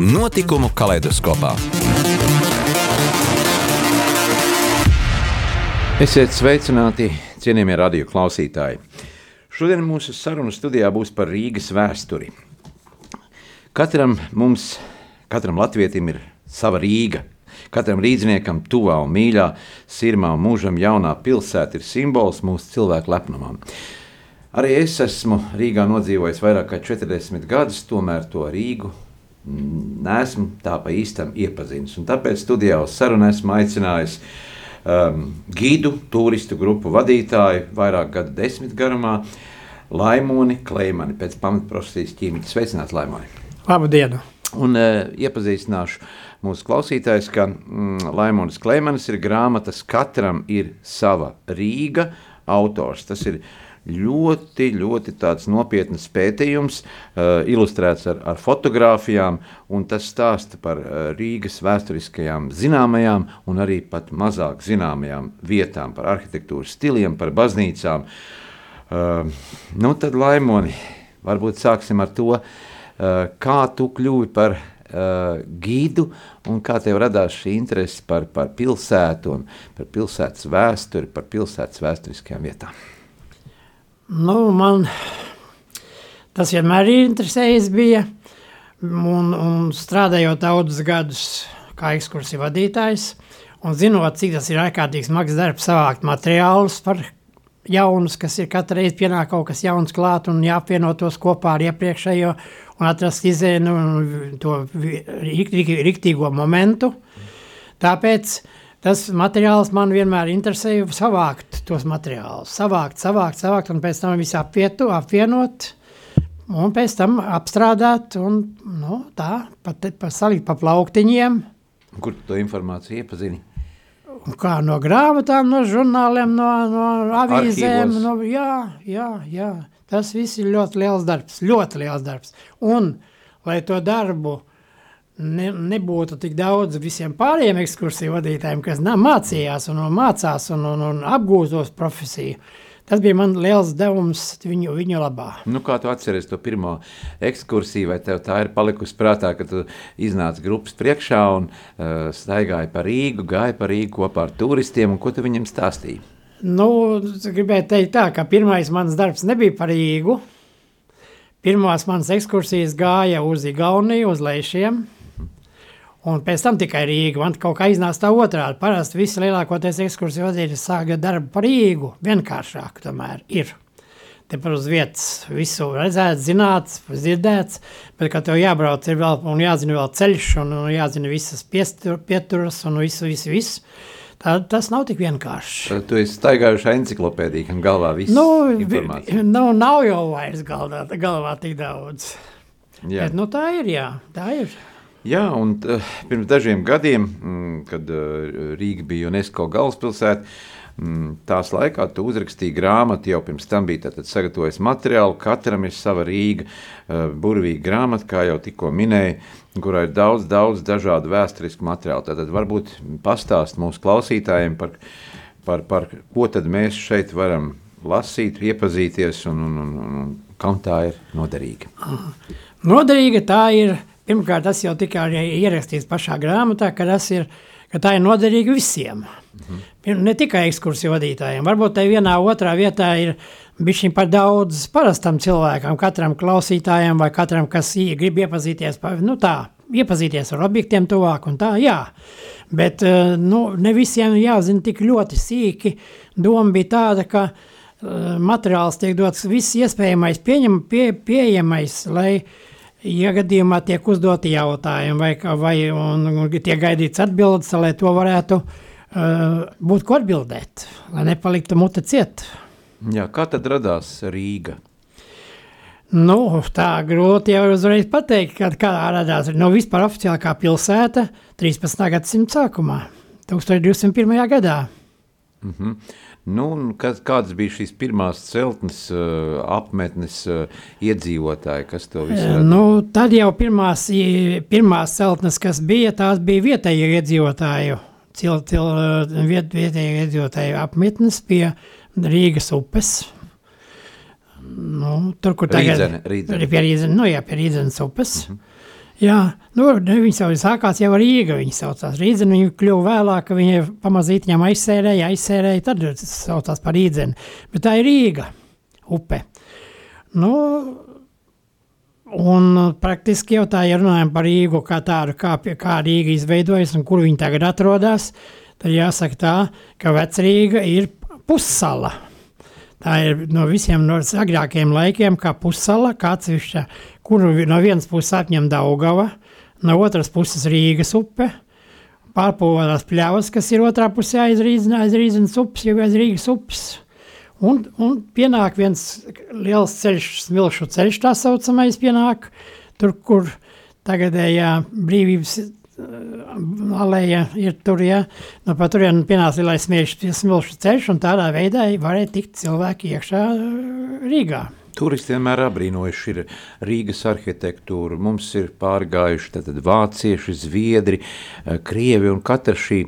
Notikumu kaleidoskopā. Esiet sveicināti, cienījamie radio klausītāji. Šodien mūsu sarunu studijā būs par Rīgas vēsturi. Katram mums, katram latvietim ir sava Rīga. Katram rīzniekam, tuvā un mīļā, sirmā un mūžam jaunā pilsēta ir simbols mūsu cilvēku lepnumam. Arī es esmu Rīgā nodzīvojis vairāk kā 40 gadus, tomēr to Rīgu neesmu tā pa īstam iepazinis. Un tāpēc studijā uz sarunu esmu aicinājis um, gidu, turistu grupu vadītāju vairāk gadu desmit garumā, Laimoni Kleimani pēc pamatprofesijas ķīmiķa. Sveicināts, Laimoni! Labu dienu! Un uh, iepazīstināšu mūsu klausītājus, ka mm, Laimonis Kleimanis ir grāmatas Katram ir sava Rīga autors. Tas ir uh, ļoti, ļoti nopietns pētījums, uh, ilustrēts ar, ar fotografijām, un tas stāsta par uh, Rīgas vēsturiskajām zināmajām un arī pat mazāk zināmajām vietām, par arhitektūras stiliem, par baznīcām. Uh, nu tad, Laimoni, varbūt sāksim ar to, kā tu kļuvi par gidu un kā tev radās šī interese par, par pilsētu un par pilsētas vēsturi, par pilsētas vēsturiskajām vietām. Nu, man tas vienmēr ir interesējis bija, un, un strādājot daudzus gadus kā ekskursiju vadītājs, un zinot, cik tas ir ārkārtīgi smags darbs savākt materiālus par jaunus, kas ir katru reizi pienāk kaut kas jauns klāt un jāapvieno tos kopā ar iepriekšējo un atrast izēnu to riktīgo momentu. Tāpēc uh, tas materiāls man vienmēr interesēja savākt tos materiālus, savākt, savākt, savākt un pēc tam visu apvietu, apvienot un pēc tam apstrādāt un nu, tā, pat, pat salikt pa plauktiņiem. Kur tu to informāciju iepazini? Kā no grāmatām, no žurnāliem, no, no avīzēm. No, jā, jā, jā. Tas viss ir ļoti liels darbs, ļoti liels darbs. Un, lai to darbu ne, nebūtu tik daudz visiem pārējiem ekskursiju vadītājiem, kas mācījās un, un mācās un, un, un apgūstos profesiju. Tas bija man liels devums viņu, viņu labā. Nu, kā tu atceries to pirmo ekskursiju, vai tev tā ir palikusi prātā, ka tu iznāci grupas priekšā un uh, staigāji pa Rīgu, gāji pa Rīgu kopā ar turistiem, un ko tu viņiem stāstīji? Nu, gribēju teikt tā, ka pirmais mans darbs nebija par Rīgu. Pirmās manas ekskursijas gāja uz Igauniju, uz Leišiem, Un pēc tam tikai Rīga. Man kaut kā iznāca tā otrādi. Parasti visi lielākoties ekskursiju vadītāji sāka darbu par Rīgu. Vienkāršāk tomēr ir. Te par uz vietas visu redzēts, zināts, dzirdēts, bet, kad tev jābrauc ir vēl un jāzina vēl ceļš un, un jāzina visas piestur, pieturas un visu, visu, visu. Tā, tas nav tik vienkārši. Tad tu esi staigājuši enciklopēdiju, kam galvā viss nu. Nu, nav jau vairs galvā, galvā tik daudz. Jā. Bet, nu, tā ir, jā, tā ir. Jā, un uh, pirms dažiem gadiem, mm, kad uh, Rīga bija UNESCO galvaspilsēta, mm, tās laikā tu uzrakstīji grāmatu, jau pirms tam bija sagatavojis materiālu. Katram ir sava Rīga, uh, burvīga grāmata, kā jau tikko minēju, kurā ir daudz, daudz dažādu vēsturisku materiālu. Tad varbūt pastāst mūsu klausītājiem par, par, par ko tad mēs šeit varam lasīt, iepazīties un, un, un, un kam tā ir noderīga. Noderīga tā ir Pirmkārt, tas jau tika ierakstīts pašā grāmatā, ka, ir, ka tā ir noderīga visiem. Mhm. Ne tikai ekskursiju vadītājiem. Varbūt tā vienā otrā vietā ir bijis par daudz parastam cilvēkam, katram klausītājam vai katram, kas grib iepazīties, nu tā, iepazīties ar objektiem tuvāk un tā, jā. Bet eh, nu, ne visiem jāzina tik ļoti sīki. Doma bija tāda, ka uh, materiāls tiek dots viss iespējamais, pieņem, pie, pieejamais, lai uh, ja gadījumā tiek uzdoti jautājumi vai, vai un, un tiek gaidīts atbildes, lai to varētu uh, būt ko atbildēt, lai nepaliktu mute ciet. Jā, kā tad radās Rīga? Nu, tā grūti jau uzreiz pateikt, kad kā radās. No vispār oficiāli kā pilsēta 13. gadsimta sākumā, 1201. gadā. Mm -hmm. Nu, kas, kādas bija šīs pirmās celtnes, uh, apmetnes uh, iedzīvotāji, kas to visu radīja? Nu, tad jau pirmās, pirmās celtnes, kas bija, tās bija vietējie iedzīvotāju, cil, cil, viet, vietējie iedzīvotāju apmetnes pie Rīgas upes, Nu, tur, kur tagad Rīdzene, Rīdzene. ir pie Rīdzenes, nu jā, pie Rīdzenes upes. Mhm. Mm -hmm. Jā, nu, viņi jau sākās jau ar Rīga, viņi saucās Rīdzeni, viņi kļuva vēlāk, ka viņi pamazīt viņam aizsērēja, aizsērēja, tad saucās par Rīdzeni. Bet tā ir Rīga upe. Nu, un praktiski jau tā, ja runājam par Rīgu kā tādu, kā, kā Rīga izveidojas un kur viņi tagad atrodas, tad jāsaka tā, ka Vecrīga ir pussala. Tā ir no visiem no agrākiem laikiem, kā pussala, kā atsevišķa, kuru no vienas puses apņem Daugava, no otras puses Rīgas upe, pārpūvās pļavas, kas ir otrā pusē aiz Rīzes, aiz Rīzes upes, jau aiz Rīgas upes. Un, un pienāk viens liels ceļš, smilšu ceļš tā saucamais pienāk, tur, kur tagadējā brīvības alēja ir tur, ja, nu, pa turien pienāca lielais smilšu ceļš, un tādā veidā varēja tikt cilvēki iekšā Rīgā. Turisti vienmēr abrīnojuši ir Rīgas arhitektūru. Mums ir pārgājuši tātad vācieši, zviedri, krievi, un katra šī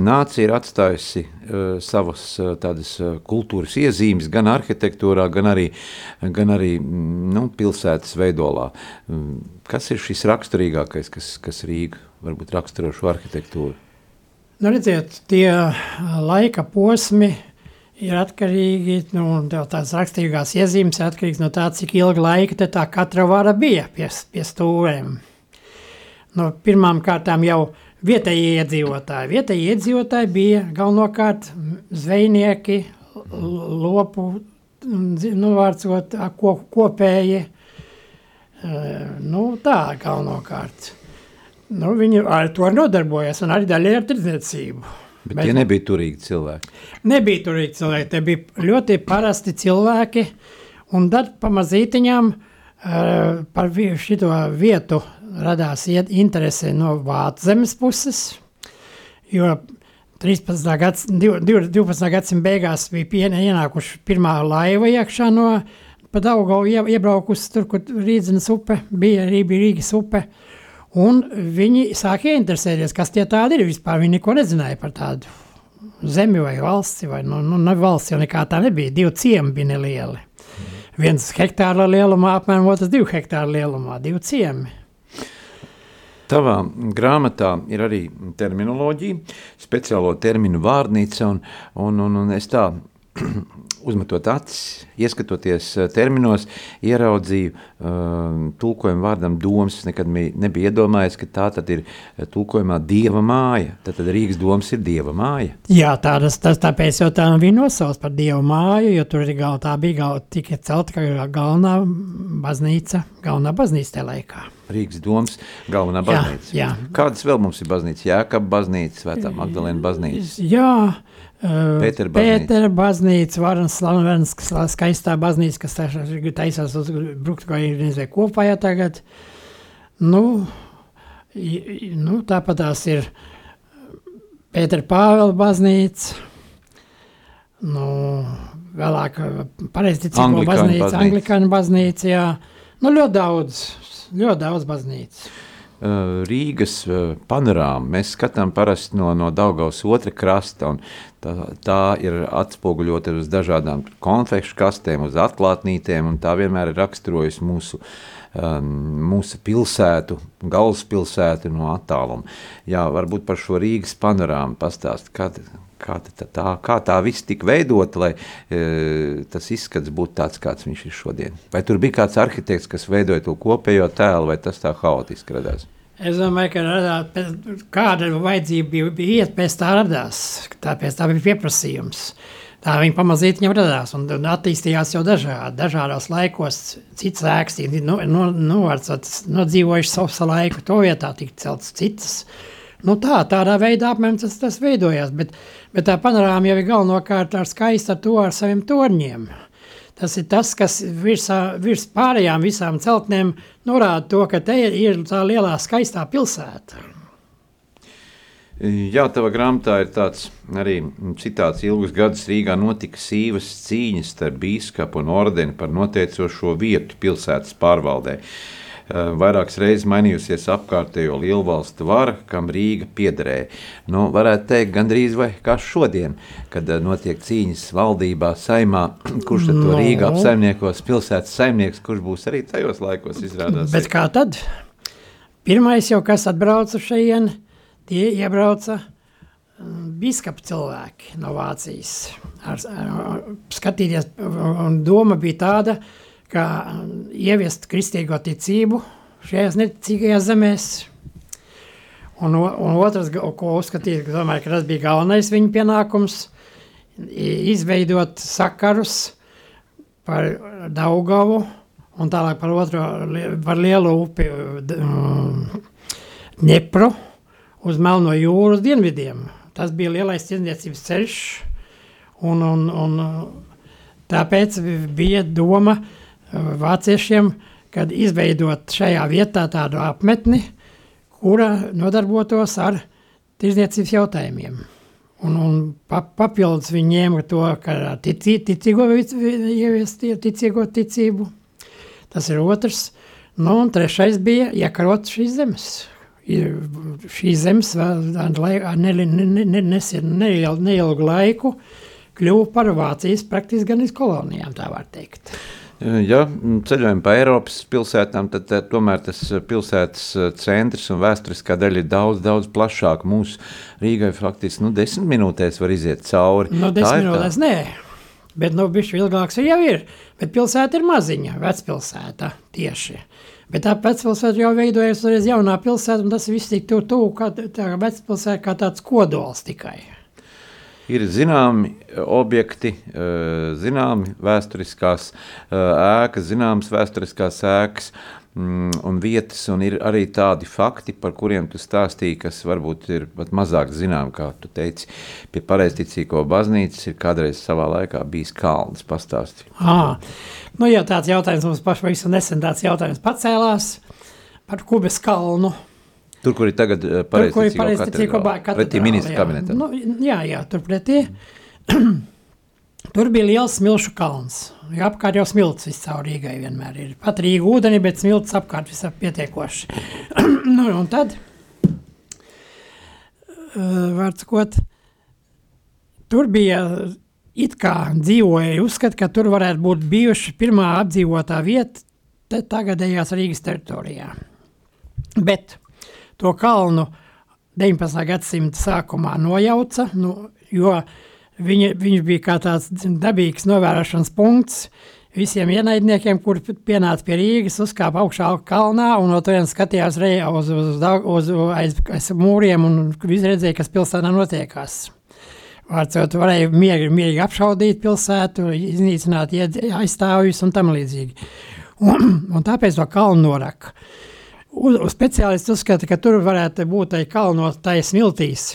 nācija ir atstājusi uh, savas uh, tādas kultūras iezīmes gan arhitektūrā, gan arī, gan arī nu, pilsētas veidolā. Kas ir šis raksturīgākais, kas, kas Rīga varbūt raksturo šo arhitektūru? Nu, redziet, tie laika posmi ir atkarīgi no nu, tās raksturīgās iezīmes, atkarīgs no tā, cik ilga laika tā katra vara bija pie, pie stūrēm. No pirmām kārtām jau vietējie iedzīvotāji. Vietējie iedzīvotāji bija galvenokārt zvejnieki, lopu, novārcot ko, kopēji. Nu, tā galvenokārt. Nu, viņi ar to nodarbojas un arī daļai ar tirdzniecību. Bet, Bet tie nebija turīgi cilvēki. Nebija turīgi cilvēki, tie bija ļoti parasti cilvēki. Un tad pamazītiņām uh, par šo vietu radās interese no Vācijas puses. Jo 13. Gads, 12. gadsimta beigās bija ienākuši pirmā laiva iekšā no Daugavu iebraukusi tur, kur Rīdzenes upe bija, arī bija Rīgas upe. Un viņi sāka interesēties, kas tie tādi ir. Vispār viņi neko nezināja par tādu zemi vai valsti. Vai, nu, nu, ne valsts jau nekā tā nebija. Divi ciemi bija nelieli. Viens hektāra lielumā, apmēram otrs divu hektāru lielumā. Divi ciemi. Tavā grāmatā ir arī terminoloģija, speciālo terminu vārnīca, un, un, un, un es tā uzmetot acis, ieskatoties eh, terminos, ieraudzīju uh, tulkojumu vārdam domas. Es nekad nebiju iedomājies, ka tā tad ir eh, tulkojumā dieva māja. Tad, tad Rīgas domas ir dieva māja. Jā, tā, tas, tas tāpēc jau tā bija nosauc par dievu māju, jo tur gal, tā bija gal, tikai celta galvenā baznīca, galvenā baznīca tajā laikā. Rīgas domas galvenā baznīca. Jā, jā. Kādas vēl mums ir baznīca? Jēkab baznīca, Svētā Magdalēna baznīca. Jā, Pētera baznīca. Pētera baznīca, Varnas slavens, skaistā baznīca, kas taisās uz brukt, ko organizē kopā jau tagad. Nu, nu tāpat tās ir Pētera Pāvela baznīca, nu, vēlāk pareizticīgo baznīca, baznīca, anglikāņu baznīca, jā. Nu, ļoti daudz, ļoti daudz baznīcas. Rīgas panorāmu mēs skatām parasti no, no Daugaus otra krasta, un tā, tā ir atspoguļota uz dažādām konfekšu kastēm, uz atklātnītēm, un tā vienmēr ir raksturojusi mūsu, um, mūsu pilsētu, galvaspilsētu no attāluma. Jā, varbūt par šo Rīgas panorāmu pastāst, kā, kā tā, tā, kā tā viss tika veidota, lai e, tas izskats būtu tāds, kāds viņš ir šodien. Vai tur bija kāds arhitekts, kas veidoja to kopējo tēlu, vai tas tā haotiski radās? Es domāju, ka radās, kāda vajadzība bija, bija iet pēc tā radās, tāpēc tā bija pieprasījums. Tā viņa pamazīt jau radās un attīstījās jau dažādi, dažādos laikos. Cits ēks, nu, nu, nu, nodzīvojuši savu laiku, to vietā tika celts citas. Nu tā, tādā veidā apmēram tas, tas veidojās, bet, bet tā panorāma jau ir galvenokārt ar skaistu ar to ar saviem torņiem. Tas ir tas, kas virsā, virs pārējām visām celtnēm norāda to, ka te ir tā lielā skaistā pilsēta. Jā, tavā grāmatā ir tāds arī citāts. Ilgus gadus Rīgā notika sīvas cīņas starp biskupu un ordeni par noteicošo vietu pilsētas pārvaldē. Eh, vairākas reizes mainījusies apkārtējo lielvalstu vara, kam Rīga piederēja. Nu, varētu teikt, gandrīz vai kā šodien, kad eh, notiek cīņas valdībā, saimā, kurš tad to No. Rīga apsaimniekos, pilsētas saimnieks, kurš būs arī tajos laikos izrādās. Bet kā tad? Pirmais jau, kas atbrauca šeit, tie iebrauca mm, biskupa cilvēki no Vācijas. Ar, ar, skatīties, un doma bija tāda, ka mm, ieviest kristīgo ticību šajās neticīgajās zemēs. Un, un otrs, ko uzskatīja, ka, domāju, ka tas bija galvenais viņa pienākums, izveidot sakarus par Daugavu un tālāk par otro, par lielu upi Dņepru uz Melno jūru uz dienvidiem. Tas bija lielais tirdzniecības ceļš, un, un, un tāpēc bija doma uh, vāciešiem, kad izveidot šajā vietā tādu apmetni, kura nodarbotos ar tirdzniecības jautājumiem. Un, un pa, papildus viņi ņēma to, ka tici, ticīgo, vic- vi- ieviest tie ticīgo ticību. Tas ir otrs. Nu, un trešais bija iekarot šīs zemes. Šīs zemes neilgu laiku kļuva par Vācijas praktiski gan iz kolonijām, tā var teikt. Ja ceļojam pa Eiropas pilsētām, tad tā, tomēr tas eh, pilsētas eh, centrs un vēsturiskā daļa ir daudz, daudz plašāka. Mūsu Rīgai faktiski nu, desmit minūtēs var iziet cauri. No ir desmit minūtēs nē, bet nu bišķi ilgāks jau ir. Bet pilsēta ir maziņa, vecpilsēta tieši. Bet tā vecpilsēta jau veidojas uzreiz jaunā pilsēta, un tas viss tik tuvu kā tā vecpilsēta kā tāds kodols tikai. Ir zināmi eh, objekti, eh, zināmi vēsturiskās eh, ēkas, zināmas vēsturiskās ēkas mm, un vietas, un ir arī tādi fakti, par kuriem tu stāstīji, kas varbūt ir pat mazāk zinām, kā tu teici. Pie pareizticīgo baznīcas ir kādreiz savā laikā bijis kalns pastāstīt. À, nu, ja tāds jautājums mums pašam nesen tāds jautājums pacēlās par Kubas kalnu. Tur, kur ir tagad eh, pareizticīgo katedrāle, pretī ministra kabinetam. Nu, jā, jā, tur pretī. tur bija liels smilšu kalns. Jo apkārt jau smilts viscaur Rīgai vienmēr ir. Pat Rīga ūdeni, bet smilts apkārt visā pietiekoši. nu, un tad, uh, var sakot, tur bija it kā dzīvoja uzskat, ka tur varētu būt bijuši pirmā apdzīvotā vieta tagadējās Rīgas teritorijā. Bet to kalnu 19. gadsimta sākumā nojauca, nu, jo viņa, viņš bija kā tāds dabīgs novērošanas punkts visiem ienaidniekiem, kur pienāca pie Rīgas, uzkāpa augšā kalnā un no turienes skatījās re- uz, uz, uz, uz aiz, aiz mūriem un visi redzēja, kas pilsētā notiekās. Vārdsot, varēja mierīgi, mierīgi apšaudīt pilsētu, iznīcināt ied- aizstāvjus un tam līdzīgi. Un, un tāpēc to kalnu noraka. Uz, uz speciālisti uzskata, ka tur varētu būt tai kalnos, tai smiltīs,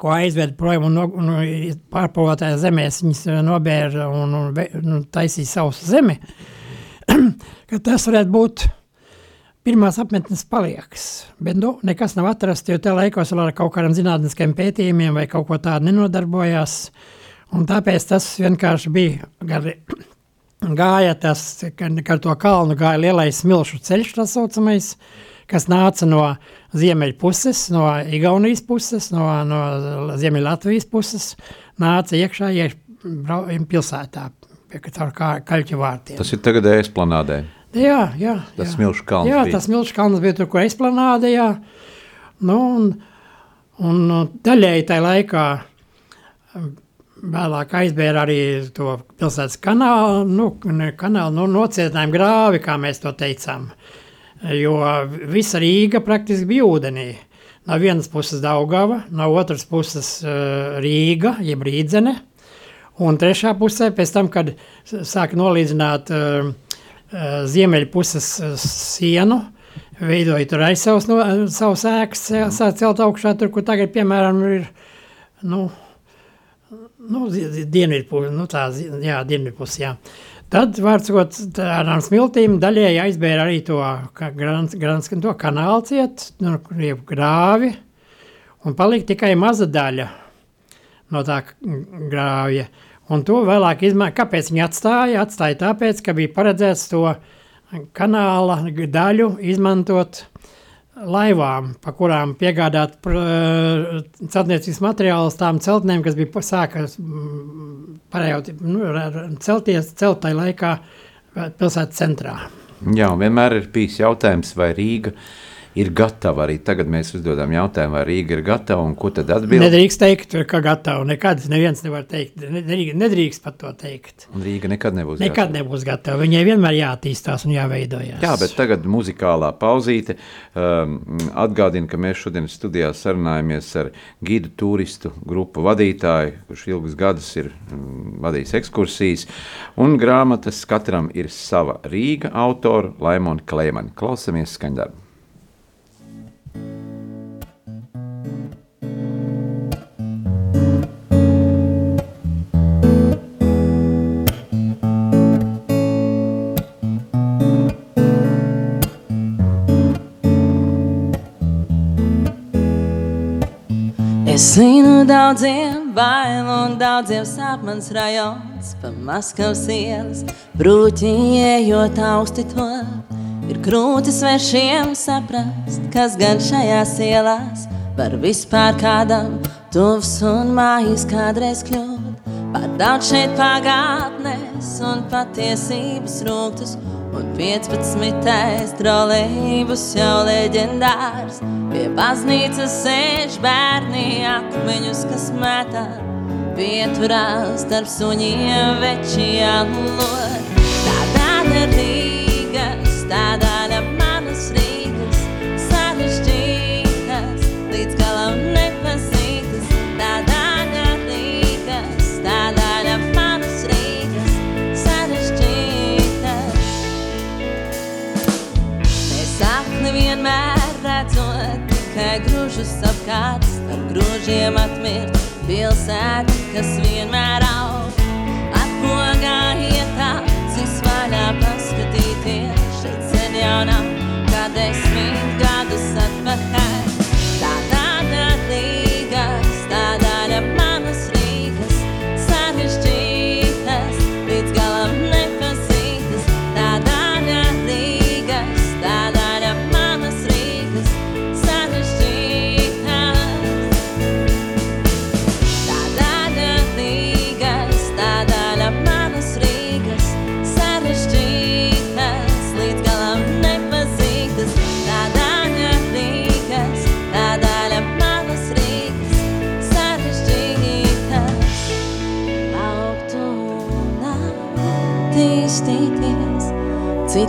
ko aizved projām un, no, un pārpavotājā zemēs viņas eh, nobēra un, un, un taisīja savu zemi, ka tas varētu būt pirmās apmetnes palieks. Bet nu, nekas nav atrasts, jo tajā laikos vēl ar kaut kādiem zinātniskiem pētījumiem vai kaut ko tādu nenodarbojās. Un tāpēc tas vienkārši bija gar, gāja tas, ar to kalnu gāja lielais smilšu ceļš, tas saucamais, kas nāca no ziemeļa puses, no Igaunijas puses, no, no ziemeļa Latvijas puses, nāca iekšā iekš, brau- pilsētā, pie kā kaļķu vārtiem. Tas ir tagad esplanādē. Jā, jā. Tas jā. smilšu kalns Jā, bija. tas smilšu kalns bija tur, kur esplanāde, jā. Nu, un, un daļēji tajā laikā vēlāk aizbēra arī to pilsētas kanālu, nu, kanālu, nu, nocietinājumu grāvi, kā mēs to teicām. Jo visa Rīga praktiski bija ūdenī. No vienas puses Daugava, no otras puses uh, Rīga, jeb Rīdzene. Un trešā pusē, pēc tam, kad s- sāka nolīdzināt uh, uh, ziemeļu puses uh, sienu, veidoja tur arī savus, no, savus ēkas, sāca celt augšā, tur, kur tagad, piemēram, ir, nu, nu, dienvidpusē, nu, tā, jā, dienvidpusē, jā. Tad, vārdsot, tādām smiltīm daļēji aizbēra arī to, ka grans, grans, to kanālu ciet, nu, grāvi, un palika tikai maza daļa no tā grāvja. Un to vēlāk izmantoja. Kāpēc viņi atstāja? Atstāja tāpēc, ka bija paredzēts to kanāla daļu izmantot laivām, pa kurām piegādāt celtniecības materiālus tām celtnēm, kas bija sākas parējot, nu, celties celtai laikā pilsētas centrā. Jā, vienmēr ir bijis jautājums, vai Rīga ir ir gatava. Arī tagad mēs uzdodam jautājumu, vai Rīga ir gatava un ko tad atbild. Nedrīkst teikt, ka gatava. Nekad neviens nevar teikt. Nedrīkst, nedrīkst pat to teikt. Un Rīga nekad nebūs nekad gatava. nebūs gatava. Viņai vienmēr jāattīstās un jāveidojas. Jā, bet tagad muzikālā pauzīte um, atgādina, ka mēs šodien studijā sarunājamies ar gidu turistu grupu vadītāju, kurš ilgus gadus ir um, vadījis ekskursijas, un grāmatas katram ir sava Rīga autora Laimona Kleimana. Klausamies skaņdarbu. Es zinu daudziem bailu un daudziem sāpmans rajons Pa Maskavas ielas brūķi ejot augsti to. Ir grūti svešiem saprast, kas gan šajās ielās Var vispār kādam tuvs un mājas kādreiz kļūt. Par daudz šeit pagātnes un patiesības rūktus Un 15. trolejbus jau leģendārs Pie baznīcas sēž bērni akmeņus, kas metā Pieturās starp suņiem veči jālot apkārt, ar grūžiem atmirt pilsētu, kas vienmēr aug. Atpogā ietācis vaļā paskatīties, šeit sen jau nav, kā desmit gadus atpakaļ.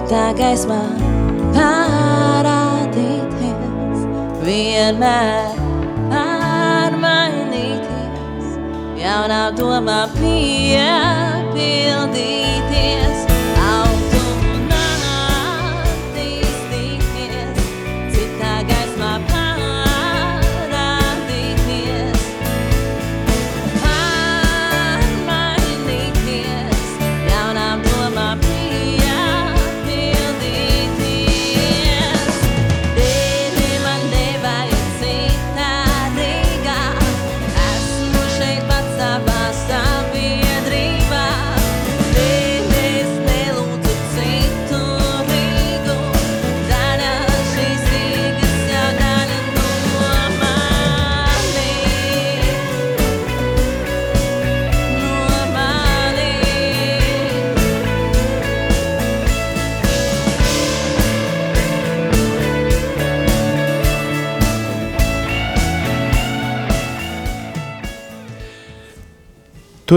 Citā gaismā parādīties, vienmēr pārmainīties, jaunā domā piepildīties.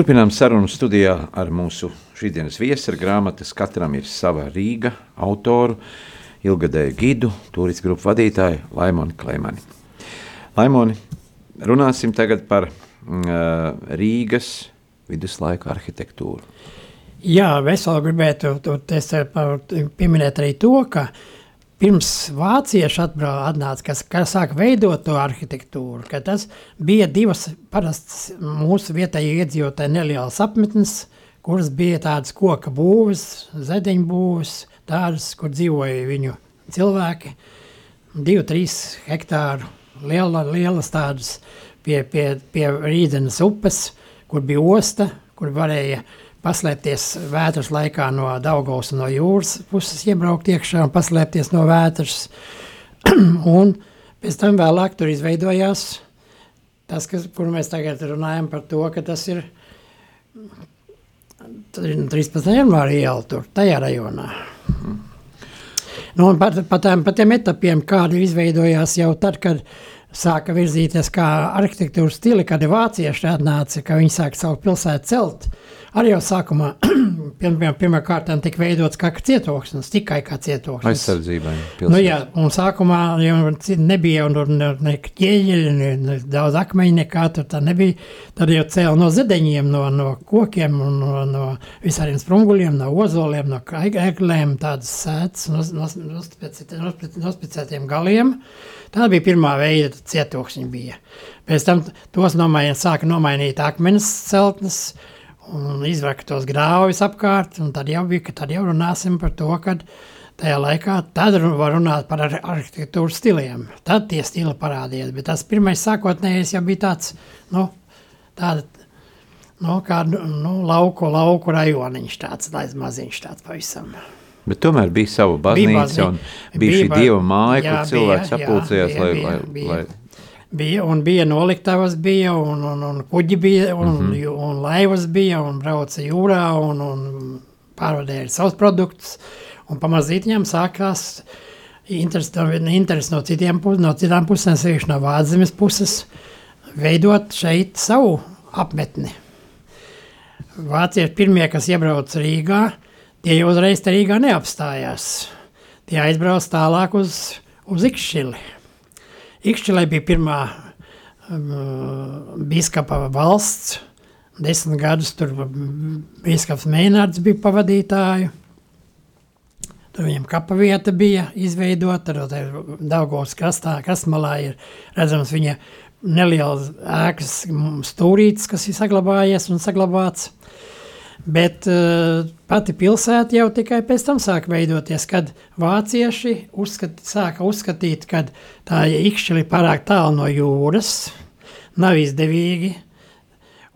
Turpinām sarunu studijā ar mūsu šīsdienas viesu ar grāmatas Katram ir sava Rīga autoru, ilgadēju gidu, turistu grupu vadītāju Laimoni Kleimani. Laimoni, runāsim tagad par uh, Rīgas viduslaiku arhitektūru. Jā, vēl gribētu to, par- pieminēt arī to, ka pirms vācieši atnāca, kas, kas sāka veidot to arhitektūru, ka tas bija divas parastas mūsu vietējie iedzīvotāji nelielas apmetnes, kuras bija tādas koka būves, zedeņu būves, tādas, kur dzīvoja viņu cilvēki, divu, trīs hektāru liela, lielas tādas pie, pie, pie Rīdenes upes, kur bija osta, kur varēja paslēpties vētras laikā no Daugavas un no jūras puses, iebraukt iekšā un paslēpties no vētras. un pēc tam vēlāk tur izveidojās tas, kas, kur mēs tagad runājam par to, ka tas ir 13. janvāra iela tur, tajā rajonā. Nu, un par, par, tām, par tiem etapiem, kādi izveidojās jau tad, kad sāka virzīties kā arhitektūras stili, kad vācieši atnāca, ka viņi sāka savu pilsētu celt, arī jau sākumā pirmā, pirmā kārtā tika veidots kā cietoksnis, tikai kā cietoksnis. Aizsardzībai. Nu, jā, un sākumā jau nebija ne, ne ķieģeļi, ne, ne daudz akmeņu, nekā tur tā nebija. Tad jau cēla no zedeņiem, no, no kokiem, un no, no visādiem sprunguļiem, no ozoliem, no eglēm, tādas sētas, nospecētiem galiem. Tā bija pirmā veida cietoksņi bija. Pēc tam tos nomainīt, sāka nomainīt akmenes celtnes, un izvērka tos grāvjus apkārt. Tad jau bija, ka tad jau runāsim par to, ka tajā laikā tad var runāt par ar arhitektūras stiliem. Tad tie stili parādījās. Bet tas pirmais sākotnējais jau bija tāds, nu, tāda, nu, kā nu, lauku, lauku rajoniņš, tāds maziņš tāds pavisam. Bet tomēr bija sava baznīca un bija, bija šī dieva māja, jā, kur cilvēks sapulcējās, lai, bija, lai, bija. lai Bija, un bija noliktavas, bija, un, un, un kuģi bija, un, mm -hmm. un laivas bija, un brauca jūrā, un, un pārvadēja savus produktus. Un pamazīt viņam sākās interesi interes no, citiem, no citām pusēm, sevišķi no Vāczemes puses, veidot šeit savu apmetni. Vācieši pirmie, kas iebrauca Rīgā, tie jau uzreiz Rīgā neapstājās. Tie aizbrauc tālāk uz, uz Ikšķili. Ikšķilē bija pirmā um, biskapa valsts, desmit gadus tur biskaps Mēnārds bija pavadītāju. Tur viņam kapa vieta bija izveidota, tad Daugavas krastā, krastmalā ir redzams viņa neliels ēkas stūrītis, kas ir saglabājies un saglabāts. Bet uh, pati pilsēta jau tikai pēc tam sāka veidoties, kad vācieši uzskat, sāka uzskatīt, ka tā ir pārāk tālu no jūras, nav izdevīgi.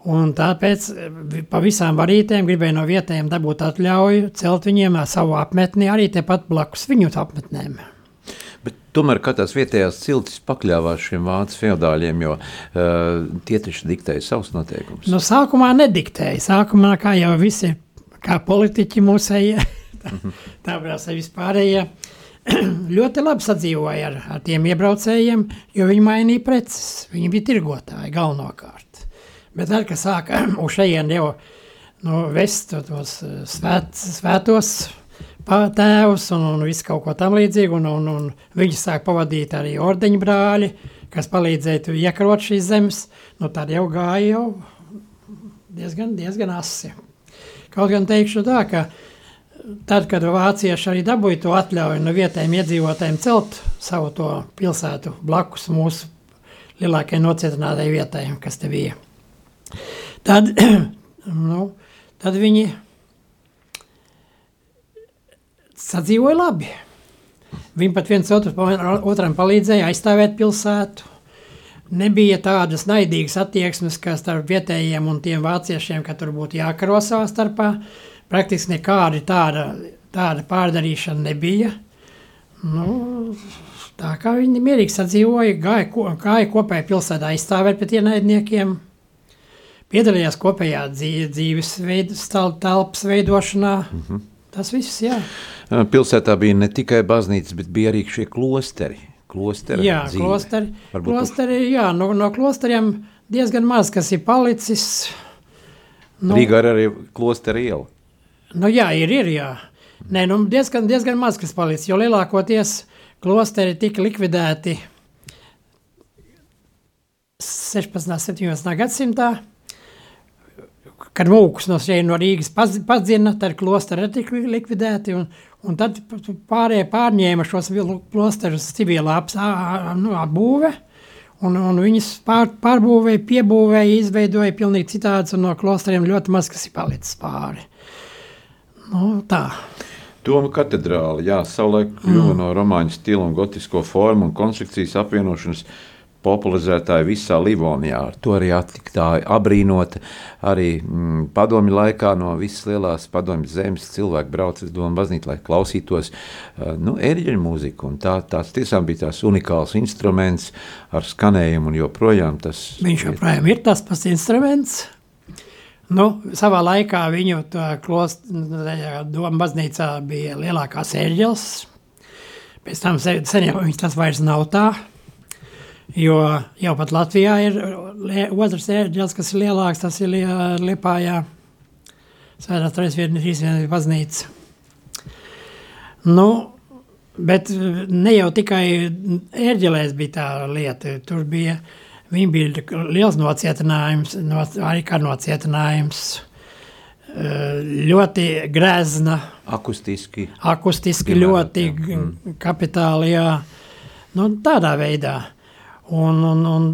Un tāpēc eh, pa visām varītēm gribēja no vietējiem dabūt atļauju celt viņiem savu apmetni arī tepat blakus viņu apmetnēm. Tomēr katrs vietējās ciltis pakļāvās šiem vācu feudāļiem, jo uh, tie taču diktēja savus noteikumus. Nu, sākumā nediktēja. Sākumā, kā jau visi, kā politiķi mūsējie, tā brāzē vispārējie, ļoti labi sadzīvoja ar, ar tiem iebraucējiem, jo viņi mainīja preces. Viņi bija tirgotāji galvenokārt. Bet tad, kad sāka uz šejien jau nu, vest tos svēt, svētos tēvs un, un visu kaut ko tam līdzīgu, un, un, un viņi sāk pavadīt arī ordeņu brāļi, kas palīdzēja iekarot šīs zemes, nu tad jau gāja jau diezgan, diezgan asi. Kaut gan teikšu tā, ka tad, kad vācieši arī dabūja to atļauju no vietējiem iedzīvotājiem celt savu to pilsētu blakus mūsu lielākajai nocietinātai vietai, kas te bija, tad, nu, tad viņi sadzīvoja labi. Viņi pat viens otru, otram palīdzēja aizstāvēt pilsētu. Nebija tādas naidīgas attieksmes, kā starp vietējiem un tiem vāciešiem, ka tur būtu jākaro savā starpā. Praktiski nekāda tāda, tāda pārdarīšana nebija. Nu, tā kā viņi mierīgi sadzīvoja, gāja, ko, gāja kopējā pilsētā aizstāvēt pret ienaidniekiem, piedalījās kopējā dzīves veidu, telpas veidošanā. Mm -hmm. Tas viss, jā. Pilsētā bija ne tikai baznīcas, bet bija arī šie klosteri. Klosteri, jā, dzīve. klosteri, Varbūt klosteri, jā no, no klosteriem diezgan maz, kas ir palicis. Nu, Rīgā ir arī klosteri iela. Nu jā, ir, ir, jā. Nē, nu diezgan, diezgan maz, kas palicis, jo lielākoties klosteri tika likvidēti 16. un 17. gadsimtā, kad mūkus no šeit no Rīgas padzina, tad klosteri tika likvidēti, un, un tad pārējie pārņēma šos klosterus civilā nu, apbūve, un, un viņus pār, pārbūvēja, piebūvēja, izveidoja pilnīgi citādus, un no klosteriem ļoti maz kas ir palicis pāri. Nu, tā. Doma katedrāle, jā, savulaik kļuva mm. no romāņu stila un gotisko formu un konstrukcijas apvienošanas popularizētāja visā Livonijā. Ar to arī attiktāja abrīnota arī mm, padomju laikā no visas lielās padomju zemes cilvēki brauca uz domu baznīcu, lai klausītos uh, nu, erģeļu mūziku. Un tā, tās tiešām bija tās unikāls instruments ar skanējumu un joprojām tas Viņš joprojām ir tas pats instruments. Nu, savā laikā viņu doma baznīcā bija lielākās ērģeles. Pēc tam se- sen jau viņš tas vairs nav tā. Jo jau pat Latvijā ir otrs ērģeles, kas ir lielāks, tas ir Lie- Liepājā. Svētās trīsvietnes trīsvietnes baznīca. Nu, bet ne jau tikai ērģelēs bija tā lieta, tur bija Viņa bija liels nocietinājums, no, arī kā nocietinājums. eh, Ļoti grezna, akustiski. akustiski Piemēram, ļoti jā. g- kapitāli. Jā. Nu, tādā veidā. Un, un, un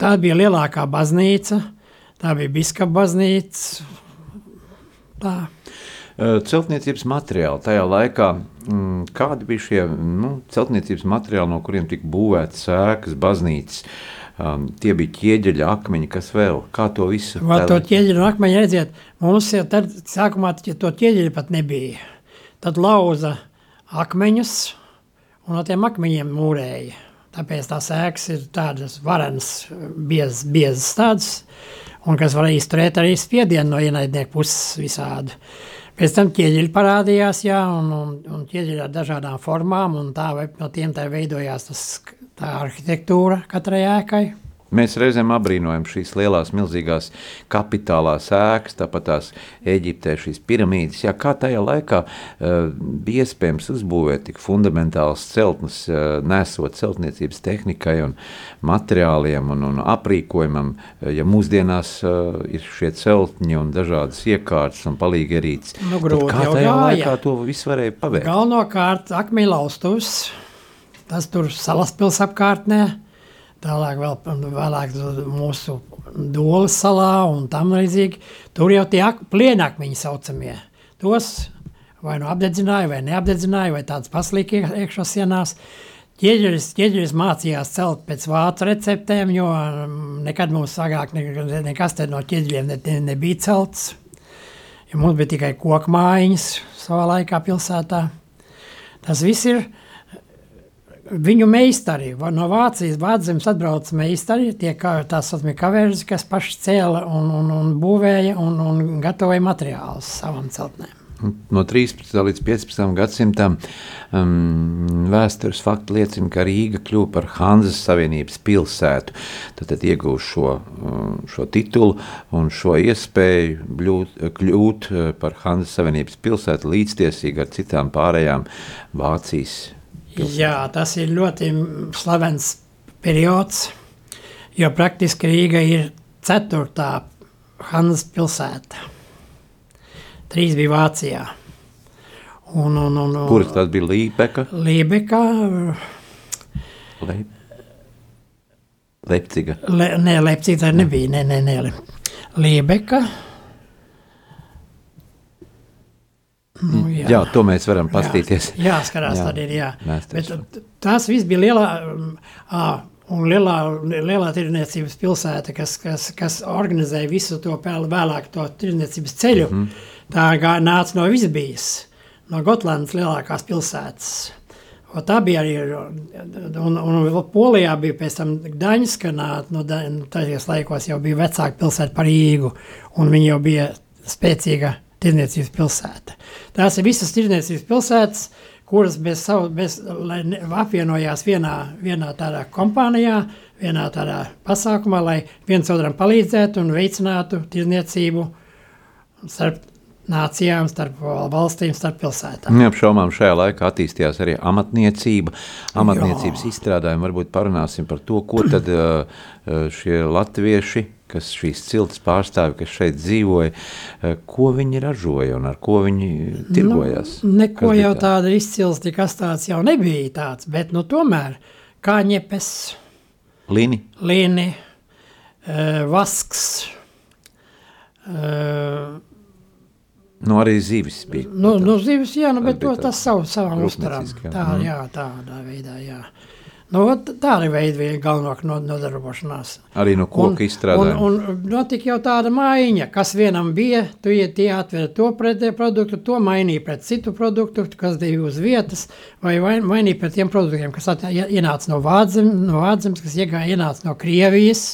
tā bija lielākā baznīca, tā bija biskupa baznīca. Tā. Celtniecības materiāli tajā laikā, mm, kādi bija šie nu, celtniecības materiāli, no kuriem tika būvētas sēkas, baznīcas? Um, tie bija ķieģeļa akmeņi, kas vēl, kā to visu Vai to ķieģeļu akmeņu redziet, mums jau tad sākumā to ķieģeļu pat nebija. Tad lauza akmeņus un no tiem akmeņiem mūrēja. Tāpēc tās ēkas ir tādas varenas, biezas, biezas tādas, un kas var izturēt arī spiedienu no ienaidnieku puses visādi. Pēc tam ķieģeļi parādījās, jā, un, un, un ķieģeļi ar dažādām formām, un tā no tiem tā veidojās tas, tā arhitektūra katrai ēkai. Mēs reizēm apbrīnojam šīs lielās, milzīgās kapitālās ēkas, tāpat tās Eģiptē šīs piramīdas. Jā, kā tajā laikā uh, bija iespējams uzbūvēt tik fundamentāls celtnes, uh, nesot celtniecības tehnikai un materiāliem un, un aprīkojumam, uh, ja mūsdienās uh, ir šie celtņi un dažādas iekārtas un palīgi ierīces. Nu, grūti kā tajā gāja. laikā to visu varēja paveikt? Galvenokārt akmeņlaustus, tas tur salas pils apkārtnē, tālāk vēl vēlāk mūsu Dolas salā un tam līdzīgi. Tur jau tie ak- plienakmeņi saucamie. Tos vai nu apdedzināja, vai neapdedzināja, vai tāds paslīgi iekšā sienās. Ķieģeris, ķieģeris mācījās celt pēc vācu receptēm, jo mm, nekad mums agrāk ne- nekas te no ķieģeļiem ne, ne, nebija celts. Ja mums bija tikai koku mājiņas savā laikā pilsētā. Tas viss ir viņu meistari. No Vācijas Vācijas atbrauc meistari, tie kā tās saucamie kaverzi, kas paši cēla un, un, un būvēja un, un gatavoja materiālus savam celtnēm. No 13. līdz 15. gadsimtam um, vēstures fakti liecina, ka Rīga kļuva par Hanzas Savienības pilsētu. Tad, tad iegūst šo, um, šo titulu un šo iespēju bļūt, kļūt uh, par Hanzas Savienības pilsētu līdztiesīgi ar citām pārējām Vācijas. Jā, tas ir ļoti slavens periods, jo praktiski Rīga ir ceturtā Hanzas pilsēta. Trīs bija Vācijā. Un, un, un, un, Kuras tas bija Lībeka, Lībeka, Le... Leipciga? Le, nē, Leipzig tā nebija, nē, nē, nē. Lībeka. Nu, jā. Jā, to mēs varam pastīties. Jā, skatās, Jā. tad ir, jā. Bet t- tās viss bija lielā, um, ā, un lielā, lielā tirdzniecības pilsēta, kas, kas, kas organizēja visu to vēlāk to tirdzniecības ceļu. Mm. -hmm. Tā gā, nāca no Visbijas, no Gotlandas lielākās pilsētas. O tā bija arī, un, un Polijā bija pēc tam Gdaņska, nā- no Da- nu, laikos jau bija vecāka pilsēta par Rīgu, un viņa jau bija spēcīga tirdzniecības pilsēta. Tās ir visas tirdzniecības pilsētas, kuras bez savu, bez, ne- apvienojās vienā, vienā tādā kompānijā, vienā tādā pasākumā, lai viens otram palīdzētu un veicinātu tirdzniecību starp nācijām, starp valstīm, starp pilsētām. Neapšaubām šajā laikā attīstījās arī amatniecība. Amatniecības izstrādājumi varbūt parunāsim par to, ko tad uh, uh, šie latvieši kas šīs ciltas pārstāvi, kas šeit dzīvoja, eh, ko viņi ražoja un ar ko viņi tirgojās? Nu, neko jau tā? tāda izcils, nekas tāds jau nebija tāds, bet nu tomēr kāņepes, Lini? līni, uh, vasks, uh, Nu, arī zivis bija. nu, nu zivis, jā, nu, bet to tas savu, savam uztaram. Tā, Mhm. jā, tādā veidā, jā. Nu, veida bija galvenāk no, nodarbošanās. Arī no koka izstrādājuma. Un, un notika jau tāda maiņa, kas vienam bija, tu iet, tie atver to pretēju produktu, to mainīja pret citu produktu, kas bija uz vietas, vai mainīja pret tiem produktiem, kas at, ie- ienāca no Vādzem, no Vādzemes, kas iegāja, ienāca no Krievijas,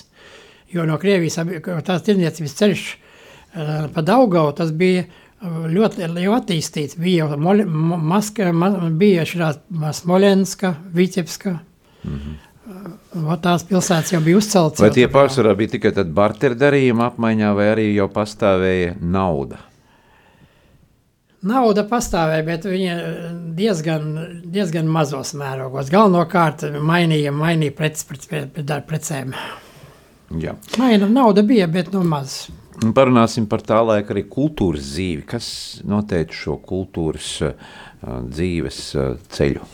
jo no Krievijas tās tirniecības ceļš uh, pa Daugau, tas bija uh, ļoti jau attīstīts. Bija jau Maska, ma, bija šī Smolenska, Vitebska. Mm -hmm. Tās pilsētas jau bija uzceltas. Vai tie pārsvarā bija tikai barteru darījuma apmaiņā, vai arī jau pastāvēja nauda? Nauda pastāvēja, bet viņa diezgan, diezgan mazos mērogos. Galvenokārt mainīja, mainīja preces pret, pret, pret precēm. Jā. Maina, nauda bija, bet nu maz. Un Parunāsim par tā laika arī kultūras dzīvi. Kas noteica šo kultūras uh, dzīves uh, ceļu?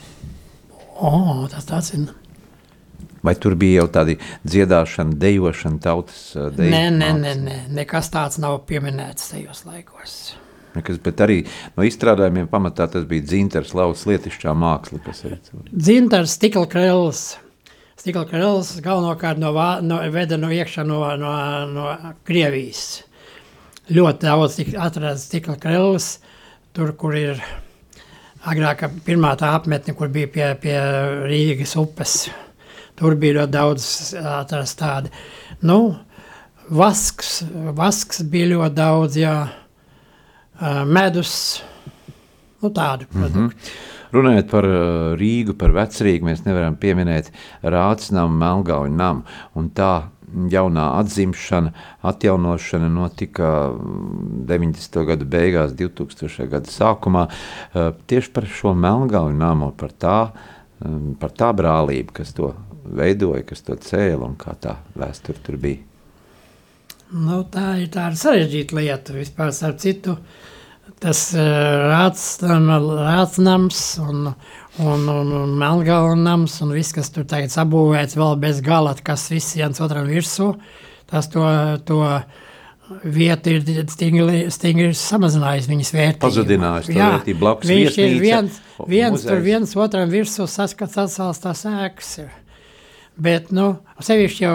O, tas tāds ir. Vai tur bija jau tādi dziedāšana, dejošana, tautas uh, deju Nē, nē, nē, nē, nekas tāds nav pieminēts tajos laikos. Nekas, bet arī no izstrādājumiem pamatā tas bija dzintars, lauks lietišķā māksla, kas. Dzintars, stikla krēls. Stikla krēls galvenokārt no, no, veda no iekšā no, no, no Krievijas. Ļoti daudz atradas stikla krēls, tur, kur ir agrāk pirmā tā apmetne, kur bija pie, pie Rīgas upes. Tur bija ļoti daudz tādi. Nu, vasks, vasks bija ļoti daudz, jā, medus, nu tādu produktu. Mm -hmm. Runājot par Rīgu, par vecrīgu, mēs nevaram pieminēt Rācnamu, Melngauju namu. Un tā jaunā atzimšana, atjaunošana notika mm, 90. gada beigās, 2000. gada sākumā. Tieši par šo Melngauju namu, par tā, par tā brālību, kas to veidoja, kas to cēla un kā tā vēsture tur bija. Nu, tā ir tāda sarežģīta lieta. Vispār, starp citu, tas uh, rācnams un, un, un, un melngalnams un viss, kas tur tagad sabūvēts vēl bez gala, kas viss viens otram virsū, tas to, to vietu ir stingri, stingri samazinājis viņas vērtību. Pazudinājis to vērtību, blakus viņš ir viesnīca, viens, viens tur viens otram virsū saskats atsals tās ēkas ir. Bet, nu, sevišķi jau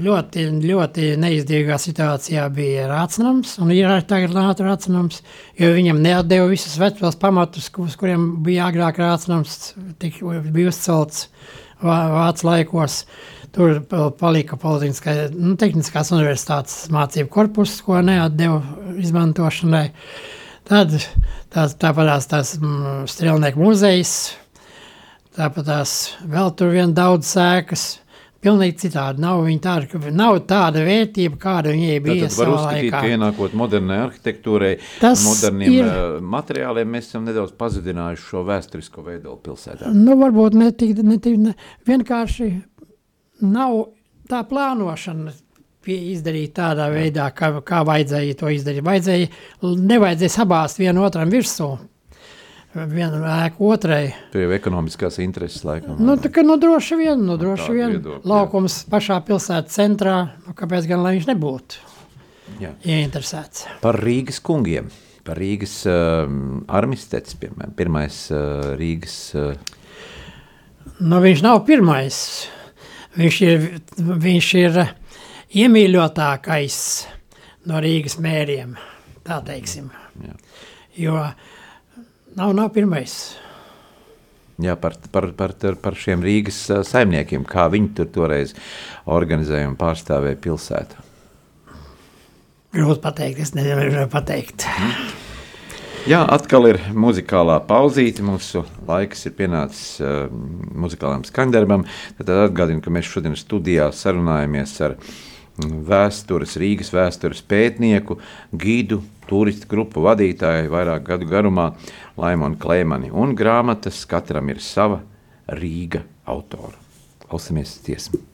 ļoti, ļoti neizdevīgā situācijā bija Rācnams, un ir arī tagad Rācnams, jo viņam neatdeva visus vecos pamatus, uz kuriem bija agrāk Rācnams, tik bija uzcelts vā- vācu laikos. Tur pa- palika nu, tehniskās universitātes mācību korpus, ko neatdeva izmantošanai. Tad tās, tāpat tās mm, strelnieku muzejs, Tāpat tās vēl tur vien daudz sēkas. Pilnīgi citādi. Nav, tāda, nav tāda vērtība, kāda viņai bija Tātad var uzskatīt, laikā. ka ienākot modernai arhitektūrai, Tas moderniem ir- materiāliem, mēs esam nedaudz pazudinājuši šo vēsturisko veidolu pilsētā. Nu, varbūt ne tik, ne tik ne, vienkārši nav tā plānošana izdarīt tādā veidā, kā, kā vajadzēja to izdarīt. Vajadzēja, nevajadzēja sabāzt vienu otram virsū, vienu ēku otrai. Tur jau ekonomiskās intereses laikam. Nu, tā kā nu, droši vien, nu, droši vien viedokļa, jā. laukums pašā pilsētas centrā, nu, kāpēc gan lai viņš nebūtu Jā. ieinteresēts. Par Rīgas kungiem. Par Rīgas um, armistets, piemēram, pirmais uh, Rīgas. Uh, Nu, viņš nav pirmais. Viņš ir, viņš ir iemīļotākais no Rīgas mēriem. Tā teiksim. Jā. Jo nav, nav pirmais. Jā, par, par, par, par- šiem Rīgas saimniekiem, kā viņi tur toreiz organizēja un pārstāvēja pilsētu. Grūti pateikt, es nevaru pateikt. Jā, atkal ir muzikālā pauzīte. Mūsu laiks ir pienācis uh, muzikālām skaņdarbam. Tad atgādinu, ka mēs šodien studijā sarunājamies ar mm, vēstures, Rīgas vēstures pētnieku, gidu, turistu grupu vadītāju vairāk gadu garumā, Laimonu Klēmani. Un grāmatas katram ir sava Rīga autora. Klausamies tiesmu.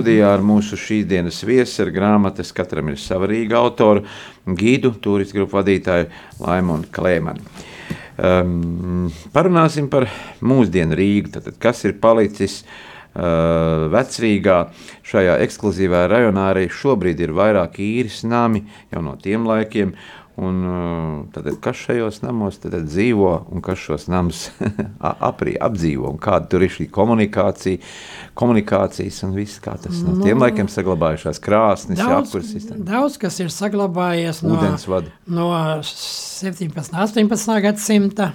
Studijā ar mūsu šīs dienas viesi, ar grāmatas, katram ir sava Rīga autora, gidu, turistu grupu vadītāju Laimonu Klēmanu. Um, parunāsim par mūsdienu Rīgu, tātad kas ir palicis uh, Vecrīgā, šajā ekskluzīvā rajonā arī šobrīd ir vairāk īres nami jau no tiem laikiem, Un, tad, kas šajos namos dzīvo un kas šos namus aprī, apdzīvo? Un kāda tur ir šī komunikācija, komunikācijas un viss, kā tas no tiem Nu, laikiem saglabājušās krāsnes, apkurs sistēma, daudz kas ir saglabājies no, ūdensvadi. no 17. un 18. gadsimta,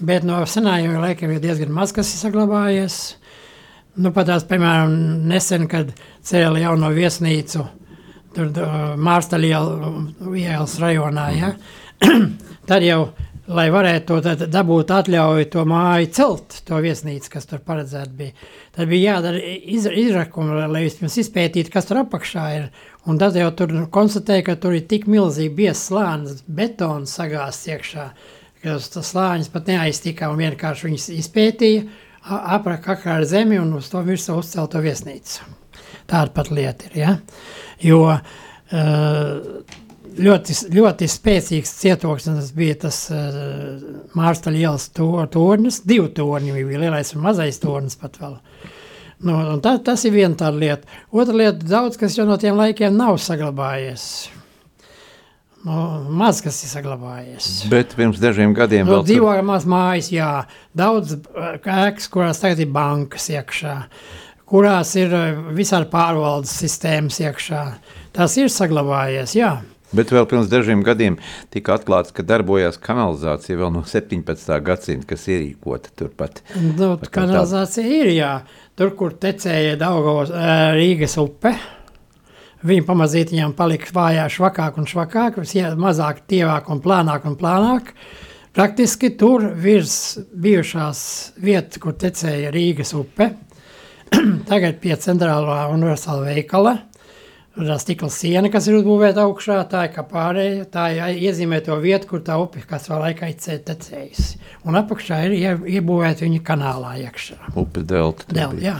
bet no senājiem laikiem ir diezgan maz kas ir saglabājies. Nu, pat tās, piemēram, nesen, kad cēla jauno viesnīcu, tur Mārstaļa ielas rajonā, ja? tad jau, lai varētu to dabūt atļauju to māju celt, to viesnīcu, kas tur paredzēta bija, tad bija jādara iz, izrakumi, lai vispirms izpētītu, kas tur apakšā ir. Un tad jau tur konstatēja, ka tur ir tik milzīgi biezs slānis, betons sagāsts iekšā, ka tas slānis pat neaiztika un vienkārši viņas izpētīja, apraka ar zemi un uz to virsmu uzcelt to viesnīcu. Tāda pat lieta ir, ja? jo uh, ļoti, ļoti spēcīgs cietoksnis bija tas uh, Mārstaļa ielas to- tornis, divi torņi bija, lielais un mazais tornis pat vēl. Nu, tā, tas ir viena tāda lieta. Otra lieta, daudz kas jau no tiem laikiem nav saglabājies. Nu, maz kas ir saglabājies. Bet pirms dažiem gadiem Nu, vēl tur- dzīvojamās mājas, jā, daudz uh, ēkas, kurās tagad ir bankas iekšā, kurās ir uh, visādi pārvaldes sistēmas iekšā. Tas ir saglabājies, jā. Bet vēl pirms dažiem gadiem tika atklāts, ka darbojās kanalizācija vēl no 17. gadsimta, kas ierīkota turpat. Nu, Tā kanalizācija ir, jā. Tur, kur tecēja Daugavas ā, Rīgas upe, viņa pamazītiņām palika vājā švakāk un švakāk, vis ie- mazāk tievāk un plānāk un plānāk. Praktiski tur virs bijušās vietas, kur tecēja Rīgas upe, tagad pie centrālā universāla veikala, Tur tā stikla siena, kas ir uzbūvēta augšā, tā ir kā pārējā, tā iezīmē to vietu, kur tā upe katrā laikā ir tecējusi. Un apakšā ir ie- iebūvēta viņa kanālā iekšā. Upes delta. Delta, jā.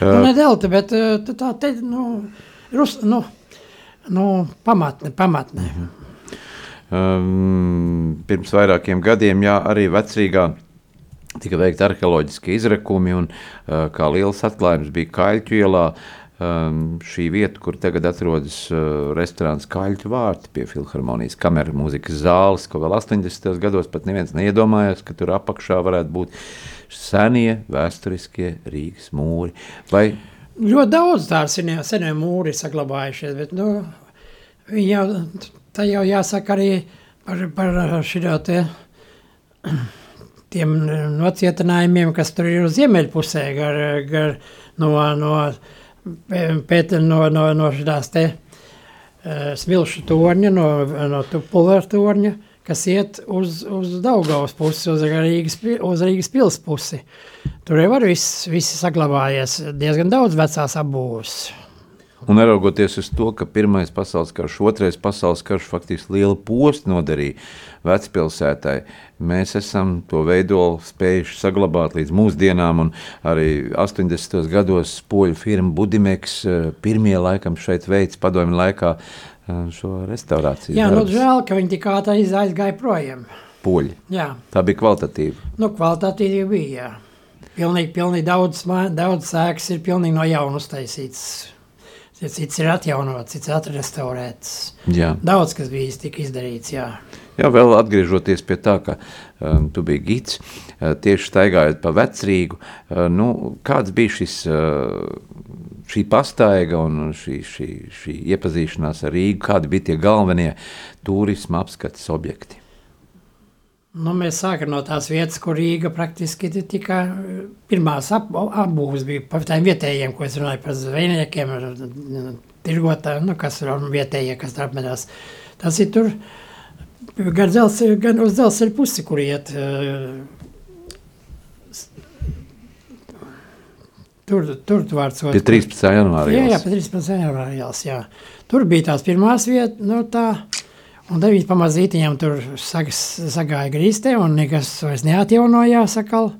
Nu, ne delta, bet uh, tā- te, nu, rus, nu, nu, pamatne, pamatne. Um, pirms vairākiem gadiem, jā, arī vecrīgā tika veikti arheoloģiski izrakumi, un uh, kā liels atklājums bija Kaļķu ielā, um, šī vieta, kur tagad atrodas uh, restorāns Kaļķu vārti pie Filharmonijas kameras mūzikas zāles, ko vēl 80. gados pat neviens neiedomājās, ka tur apakšā varētu būt senie vēsturiskie Rīgas mūri. Vai Ļoti daudz tādu senie, senie mūri saglabājušies, bet, nu, jau, tā jau jāsaka arī par, par šito te, tiem nocietinājumiem, kas tur ir uz ziemeļpusē, gar, gar, no, no, pēc, no, no, no šitās te uh, smilšu torņa, no, no tu pulveru torņa, kas iet uz, uz Daugavas pusi, uz Rīgas, uz Rīgas pils pusi. Tur jau var viss, viss saglabājies, diezgan daudz vecās apbūves. Un neraugoties uz to, ka Pirmais pasaules karš, Otrais pasaules karš faktiski lielu postu nodarīja vecpilsētai, mēs esam to veidolu spējuši saglabāt līdz mūsdienām. un Arī 80. gados poļu firma Budimeks eh, pirmie laikam šeit veids padomju laikā eh, šo restaurāciju. Jā, nu darbus. žēl, ka viņi tik ātri aiz- aizgāja projām. Poļi. Jā, Tā bija kvalitatīva. nu kvalitatīvi bija, jā. Pilnīgi, pilnīgi daudz, daudz sēks ir pilnīgi no jauna uztaisīts. Cits ir atjaunots, cits atrestaurēts. Jā. Daudz, kas bija izdarīts, jā. Jā, vēl atgriežoties pie tā, ka um, tu biji gids, uh, tieši staigājot pa vecrīgu, uh, nu, kāds bija šis, uh, šī pastaiga un šī, šī, šī iepazīšanās ar Rīgu, kādi bija tie galvenie turisma apskates objekti? Nu, mēs sākam no tās vietas, kur Rīga praktiski ti- tika eh, pirmās ap, apbūves bija par tiem vietējiem, ko es runāju par zvejniekiem, tirgotājiem, nu, kas ir vietējie, kas tur apmetās. Tas ir tur gan, dzelzceļa, gan uz dzelzceļa pusi, kur iet. s- Tur, tur tu vārds Pie 13. janvāra. Jā, jā, ielas. pēc 13. janvāra ielas, jā. Tur bija tās pirmās vietas, nu tā, un viņi pamazītiņām tur sag, sagāja grīstē, un nekas vairs neatjaunojās sakal.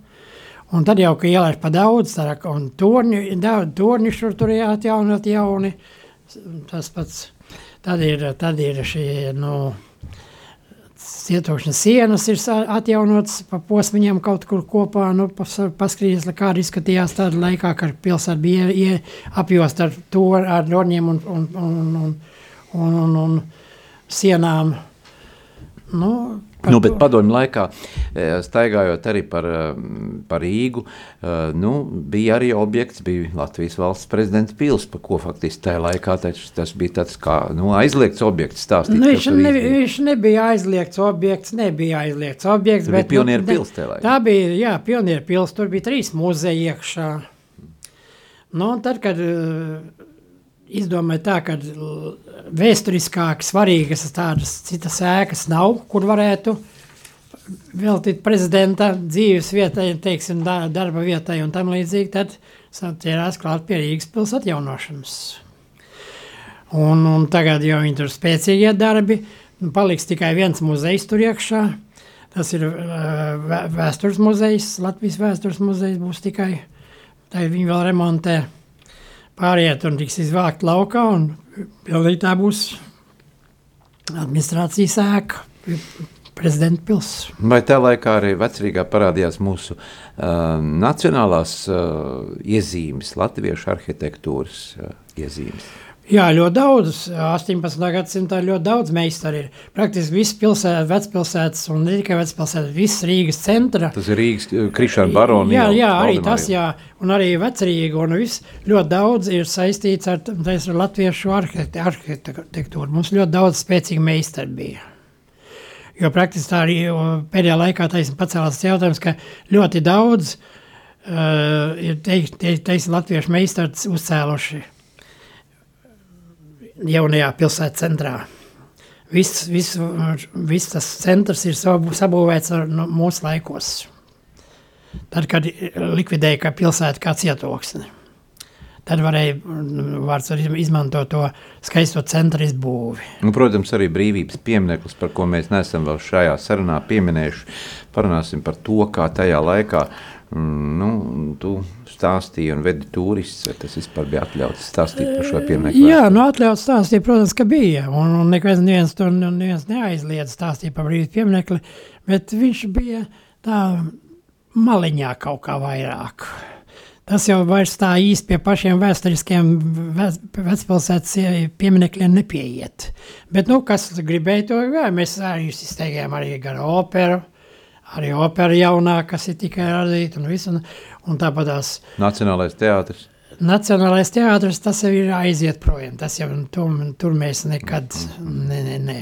Un tad jau, ka ielaiž pa daudz, tad un torņi, daudz torņi šur tur jāatjaunot jauni. Tas pats, tad ir, tad ir šie, nu, cietokšņa sienas ir atjaunotas pa posmiņiem kaut kur kopā, nu, pas, paskrījas, lai kāda izskatījās tāda laikā, kad pilsēta bija ie, apjost ar to, ar torņiem un, un, un, un, un, un, un sienām. Nu, Nu, bet padomju laikā, eh, staigājot arī par, eh, par Rīgu, eh, nu, bija arī objekts, bija Latvijas valsts prezidents pils, par ko faktiski tajā laikā taču tas bija tāds kā nu, aizliegts objekts stāstīt. Nu, viņš, ne, bija. viņš nebija aizliegts objekts, nebija aizliegts objekts. Bija bet, nu, Pionieru ne- pils tajā laikā. Tā bija, jā, pionieru pils, tur bija trīs muzeji iekšā. Nu, un tad, kad izdomāja tā, ka vēsturiskāk svarīgas tādas citas ēkas nav, kur varētu veltīt prezidenta dzīves vietai, teiksim, da- darba vietai un tam līdzīgi, tad ķērās klāt pie Rīgas pils atjaunošanas. Un, un tagad jau viņi tur spēcīgie darbi. Nu, Paliks tikai viens muzejs tur iekšā. Tas ir vē- vēstures muzejs, Latvijas vēstures muzejs būs tikai. Tā viņi vēl remontē. Pārējie tur tiks izvākt laukā un pilnīgi tā būs administrācijas ēka, prezidenta pils. Vai tajā laikā arī vecrīgā parādījās mūsu uh, nacionālās uh, iezīmes, latviešu arhitektūras uh, iezīmes? Jā, ļoti daudz. 18. gadsimtā ļoti daudz meistaru ir. Praktiski visas pilsētas, vecpilsētas un ne tikai vecpilsētas, visas Rīgas centra. Tas ir Rīgas Krišāna Baroni. Jā, jā arī tas, jā, un arī vecrīga, un viss ļoti daudz ir saistīts ar, tais, ar latviešu arhitektūru. Mums ļoti daudz spēcīgi meistari bija. Jo praktiski tā arī pēdējā laikā taisn, pacēlās jautājums, ka ļoti daudz uh, ir teik, teik, teiksim, latviešu meistars uzcēluši jaunajā pilsētas centrā. Viss, viss, viss tas centrs ir sabūvēts ar, nu, mūsu laikos. Tad, kad likvidēja kā pilsētu kā cietoksni, tad varēja mm, vārds izm- izmantot to skaisto centra izbūvi. Nu, protams, arī brīvības piemineklis, par ko mēs neesam vēl šajā sarunā pieminējuši. Parunāsim par to, kā tajā laikā mm, nu, tu stāstīji un vedi turistus. vai Tas vispār bija atļauts stāstīt par šo pieminekli. Jā, nu atļauts stāstīt, protams, ka bija. Un, un neviens, neviens tur neviens neaizliedz stāstīt par brīvības pieminekli, bet viņš bija tā maliņā kaut kā vairāk. Tas jau vairs tā īsti pie pašiem vēsturiskiem vec- vecpilsētas pieminekļiem nepieiet. Bet, nu, kas gribēja to, jā, mēs arī izteigējām arī gar operu, arī opera jaunā, kas ir tikai radīta un visu, un, un tāpat tās Nacionālais teātris. Nacionālais teātris tas jau ir aiziet projām. Tas jau tur, tur mēs nekad, ne, ne, ne.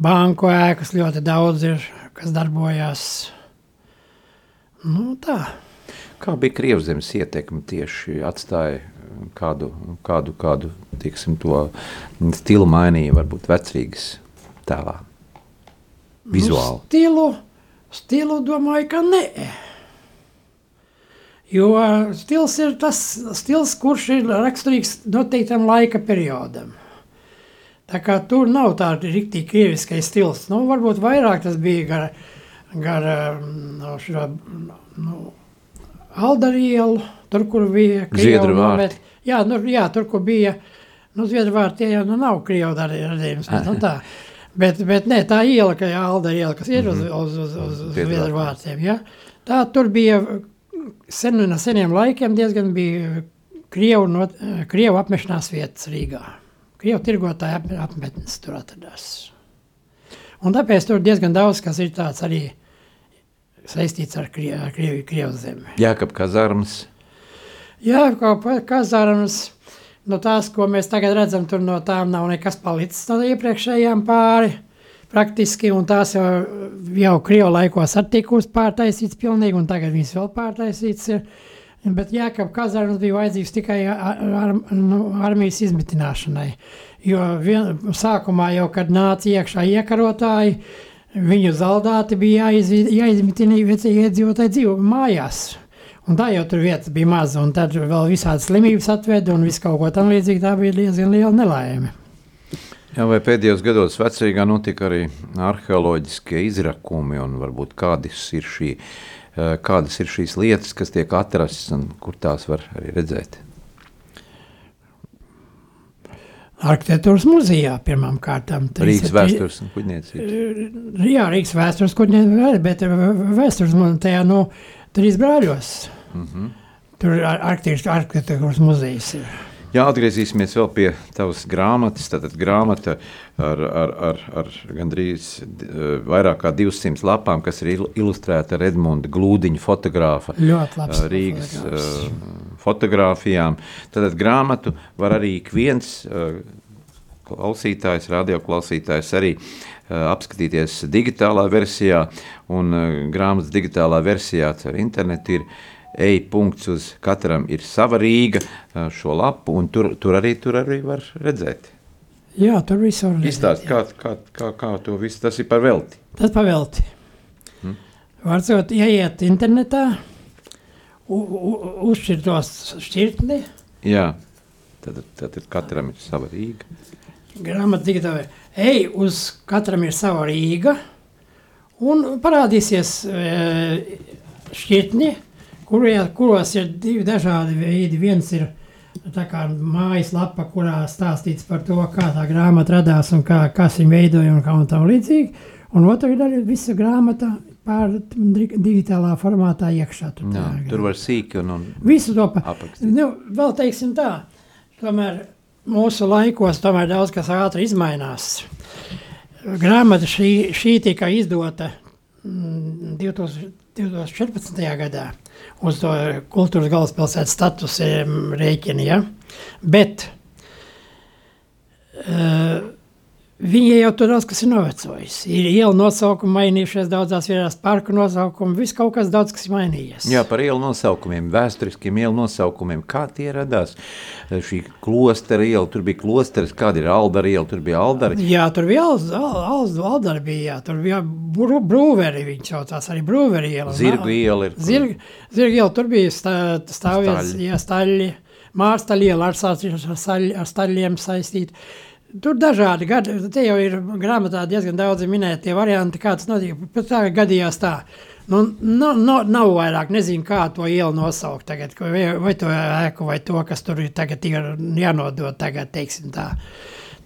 Banku ēkas ļoti daudz ir, kas darbojās. Nu, tā. Kā bija Krievzemes ietekme tieši atstāja uh, kādu, kādu, kādu tiksim, to stilu mainīja, varbūt vecrīgas tēlā? Vizuāli. Nu, stilu, stilu domāju, ka nē. Jo stils ir tas stils, kurš ir raksturīgs noteiktam laika periodam. Tā kā tur nav tāda rīktīgi krieviskais stils. Nu, varbūt vairāk tas bija gar, gar no šo, nu, Aldarielu, tur, kur bija vārti. nomet- Jā, nu, jā, tur, kur bija, nu, Zviedru vārti, tie jau nu, nav Krievu radījums, bet, nu, tā. Bet, bet nē, tā iela, ka Alda iela, kas ir uz, uz, uz, uz, uz Zviedru Zviedru vārtiem, ja? tā tur bija sen, no seniem laikiem diezgan bija Krievu, no, Krievu apmešanās vietas Rīgā. Krievu tirgotāji ap, apmetnes tur atradās. Un tāpēc tur diezgan daudz, kas ir tāds arī saistīts ar, Krie, ar Krievu, Krievu zemi. Jākap Kazarmas. Jā, kā kazārums, no tās, ko mēs tagad redzam, tur no tām nav nekas palicis no iepriekšējām pāri. Praktiski, un tās jau, jau Krievu laikos attikus pārtaisīts pilnīgi, un tagad viņas vēl pārtaisīts ir. Bet Jākap Kazārums bija vajadzīgs tikai ar, ar, nu, armijas izmitināšanai. Jo vien, sākumā jau, kad nāca iekšā iekarotāji, viņu zaldāti bija jāizvi- jāizmitina iedzīvotāji dzīvo mājās. Un tā jau tur vietas bija maza, un tad vēl visādas slimības atveda un viss kaut ko tam līdzīgi. Tā bija diezgan liela nelaime. Jā, vai pēdējos gados vecrīgā notika arī arheoloģiskie izrakumi un varbūt kādas ir šī eh, kādas ir šīs lietas, kas tiek atrastas un kur tās var arī redzēt. Arhitektūras muzejā pirmām kārtām. Rīgas vēstures un kuģniecības. Jā, Rīgas vēstures kuģniecības, bet vēstures muzejā, nu, trīs brāļos. Mhm. Tur ar- arhitektūras muzejs ir. Jā, atgriezīsimies vēl pie tavas grāmatas. Tātad grāmata ar, ar, ar, ar gandrīz eh, vairāk kā 200 lapām, kas ir il- ilustrēta ar Edmunda Glūdiņa fotogrāfa labs eh, Rīgas fotogrāfs. eh, fotografijām. Tātad grāmatu var arī ik viens klausītājs, radioklausītājs arī apskatīties digitālā versijā, un eh, grāmatas digitālā versijā ar internetu ir e-punkts uz katram ir sava Rīga eh, šo lapu, un tur, tur, arī, tur arī var redzēt. Jā, tur viss var redzēt, Izstāst, kā, kā, kā, kā to visu, tas ir par velti. Tas pavelti. Hmm. Var sakot, ieiet internetā, u- u- uzšķirt tos šķirtni, Jā, tad, tad, katram ir sava Rīga. grāmatu digitālajā. Ej, uz katram ir sava Rīga, un parādīsies e, šķirtni, kurie, kuros ir divi dažādi veidi. Viens ir tā kā mājaslapa, kurā stāstīts par to, kā tā grāmata radās un kā, kas viņu veidoja un kā un tam līdzīgi. Un otra ir arī visa grāmata pār di- digitālā formātā iekšā. Tur, Jā, tā ir tur var sīki un, un Visu to pa, aprakstīt. nu, vēl teiksim tā, tomēr mūsu laikos tomēr daudz kas ātri izmainās. Grāmata šī, šī tika izdota mm, 2000 2014. gadā uz to kultūras galvaspilsētas statusu em, rēķina, ja? bet uh, Viņi jau tur daudz kas ir novecojis. Ir iela nosaukumi mainījušies, daudzās vietās parku nosaukumi, viss kaut kas daudz kas ir mainījies. Jā, par ielu nosaukumiem, vēsturiskiem ielu nosaukumiem. Kā tie radās? Šī klostera iela, tur bija klosteris, kāda ir Aldara iela, tur bija Aldara. Jā, tur bija Aldara, bija, jā, tur bija bru, brūveri, viņš saucās arī brūveri iela. Zirgu iela ir. Zirga, zirga iela, tur bija stā, stāvvietas, Staļļi. jā, staļļi, mārsta iela ar, ar, ar staļļiem saistīta. Tur dažādi gadi, te jau ir grāmatā diezgan daudz minēti tie varianti, kā tas notika. Pēc tā gadījās tā. Nu, no, no, nav vairāk, nezinu, kā to ielu nosaukt tagad, vai, vai to ēku, vai to, kas tur ir tagad ir jānodod tagad, teiksim tā.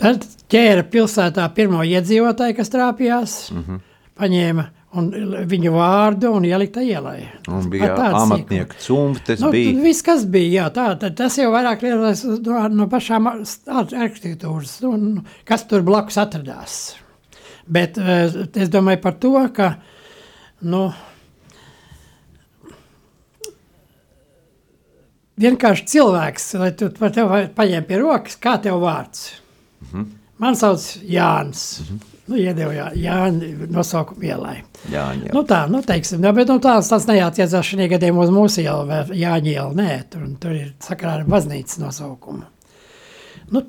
Tad ķēra pilsētā pirmo iedzīvotāju, kas trāpījās, mm. -hmm. paņēma un viņu vārdu un ielika ielai. Un bija amatnieku cumtas, Nu, bija. Viss, kas bija, jā, tā, tad tas jau vairāk lielais no, no pašām ar- ar- arhitektūras, un kas tur blakus atradās. Bet eh, es domāju par to, ka, nu, vienkārši cilvēks, lai tu par tevi paņem pie rokas, kā tev vārds. Mhm. Man sauc Jānis. Nu, iedeva Jā, Jāni nosaukumu ielai. Jā, jā. Nu tā, nu teiksim, jā, bet nu, tās, tas neatiecās šī gadījumā uz mūsu ielu, vai Jāņa ielu, nē, tur, tur ir sakarā ar baznīcas nosaukumu. Nu,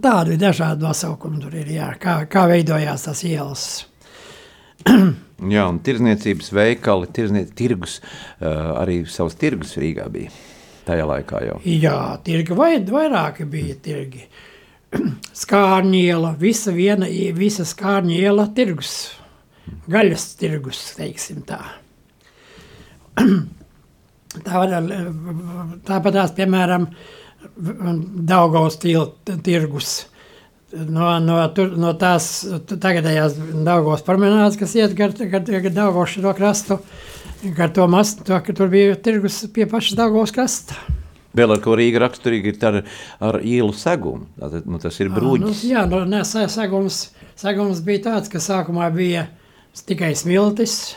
tādu ir dažādi nosaukumi tur ir, jā, kā, kā veidojās tas ielas. jā, un tirzniecības veikali, tirznie, tirgus, uh, arī savs tirgus Rīgā bija tajā laikā jau. Jā, tirgi vai, vairāki bija tirgi. Skārņiela, visa viena, visa skārņiela tirgus, gaļas tirgus, teiksim tā. Tā var, tāpat tās, piemēram, Daugaus tilta tirgus. No, no, tur, no tās tagadējās Daugavas promenādes, kas iet gar, gar, gar Daugavas šo krastu, gar to mastu, to, ka tur bija tirgus pie pašas Daugavas krasta. Vēl ar ko Rīga raksturīgi ir ar, ar ielu segumu. Tātad, nu, tas ir Nu, bruģis. jā, nu, nē, sa- sagums, sagums bija tāds, ka sākumā bija tikai smiltis,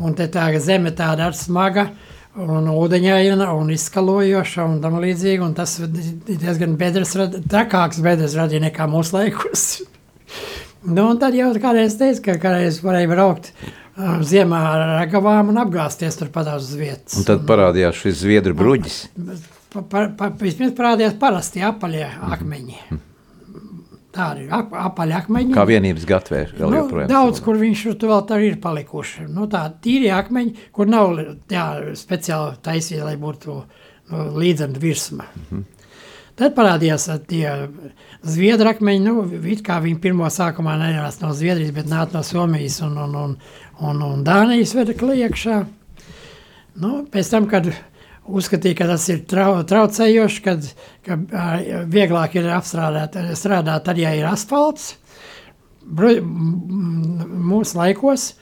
un te tā zeme tāda ar smaga, un ūdeņaina, un izskalojoša, un tam līdzīgi, un tas di- diezgan bedres, trakāks bedres radīja nekā mūsu laikos. nu, un tad jau kādreiz teica, ka kādreiz varēja braukt ziemā ar ragavām un apgāsties turpat uz vietas. Un tad parādījās šis zviedru bruģis. Pa, pa, pa, vispirms parādījās parasti apaļie akmeņi. Tādi ir ap, apaļi akmeņi. Kā vienības gatvē vēl Nu, joprojām. daudz, kur viņš tur vēl tā ir palikuši. Nu, tā tīri akmeņi, kur nav jā, speciāli taisīja, lai būtu nu, līdzena virsma. Mm. -hmm. Tad parādījās ā, tie zviedru akmeņi, nu, it kā viņi pirmo sākumā nenāca no Zviedrijas, bet nāca no Somijas un, un, un, un, un Dānijas vedekli iekšā. Nu, pēc tam, kad uzskatīja, ka tas ir trau, traucējoši, kad ka, ā, vieglāk ir apstrādāt, strādāt tad, ja ir asfalts, Bru- m- m- mūsu laikos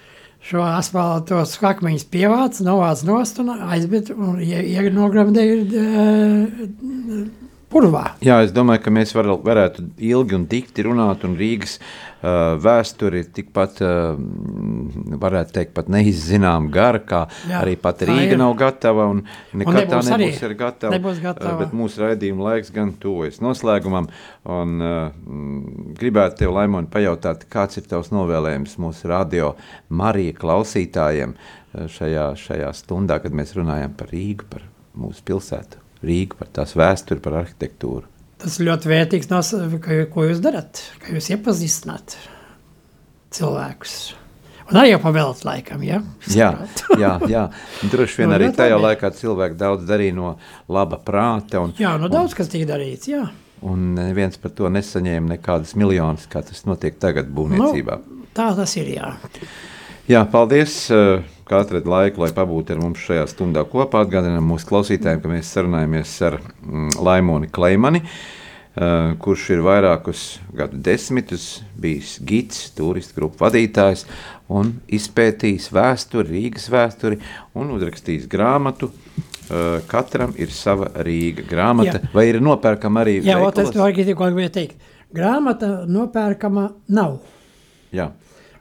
šo asfaltos akmeņus pievāc, novāc nost un aizbit un ie- ienogramdēja purvā. Jā, es domāju, ka mēs var, varētu ilgi un dikti runāt, un Rīgas uh, vēsture ir tikpat, uh, varētu teikt, pat neizzinām gara, kā Jā, arī pat tā Rīga ir. nav gatava, un nekad tā nebūs arī. nebūs arī gatava. Nebūs gatava. Uh, bet mūsu raidījuma laiks gan tuvojas noslēgumam, un uh, gribētu tev, Laimoni, pajautāt, kāds ir tavs novēlējums mūsu radio Marija klausītājiem šajā, šajā stundā, kad mēs runājam par Rīgu, par mūsu pilsētu. Rīgu, par tās vēsturi, par arhitektūru. Tas ļoti vērtīgs, nos, ka, ko jūs darat, ka jūs iepazīstināt cilvēkus. Un arī jau pavēlat laikam, ja? Jā, jā, jā. Un droši vien Nu, arī tajā laikā cilvēki daudz darīja no laba prāta, un, jā, nu daudz kas tika darīts, jā. un neviens par to nesaņēma nekādas miljonus, kā tas notiek tagad būvniecībā. Nu, tā tas ir, jā. Jā, paldies, eh, ka atradāt laiku, lai pabūtu ar mums šajā stundā kopā. Atgādinām mūsu klausītājiem, ka mēs sarunājamies ar mm, Laimoni Kleimani, eh, kurš ir vairākus gadu desmitus bijis gids, turistu grupu vadītājs un izpētījis vēsturi, Rīgas vēsturi un uzrakstījis grāmatu. eh, Katram ir sava Rīga grāmata, Jā. vai ir nopērkama arī Jā, ot, es veikalos? to arī tikko gribēju teikt. Grāmata nopērkama nav, Jā,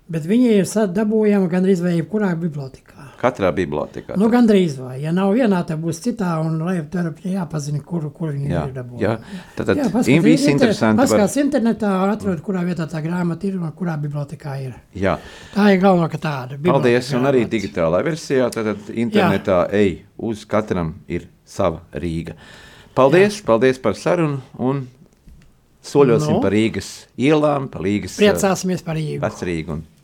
bet viņa ir sadabūjama gandrīz vai jebkurā bibliotekā. katrā bibliotekā. Nu, gandrīz vai. Ja nav vienā, tad būs citā, un lai tur jāpazina, kur, kur viņi Jā, ir dabūjami. jā. Tātad paskatās in- viss inter- interesanti var- Paskatās internetā, atrod, kurā vietā tā grāmata ir un kurā bibliotekā ir. Jā. Tā ir galvenā, ka tāda. Paldies, biblioteka un arī digitālā versijā. Tad internetā ej uz katram ir sava Rīga. Paldies, Jā. paldies par sarunu un soļosim Nu. par Rīgas ielām, par Rīgas Priecāsimies par Rīgu. vecrīgu un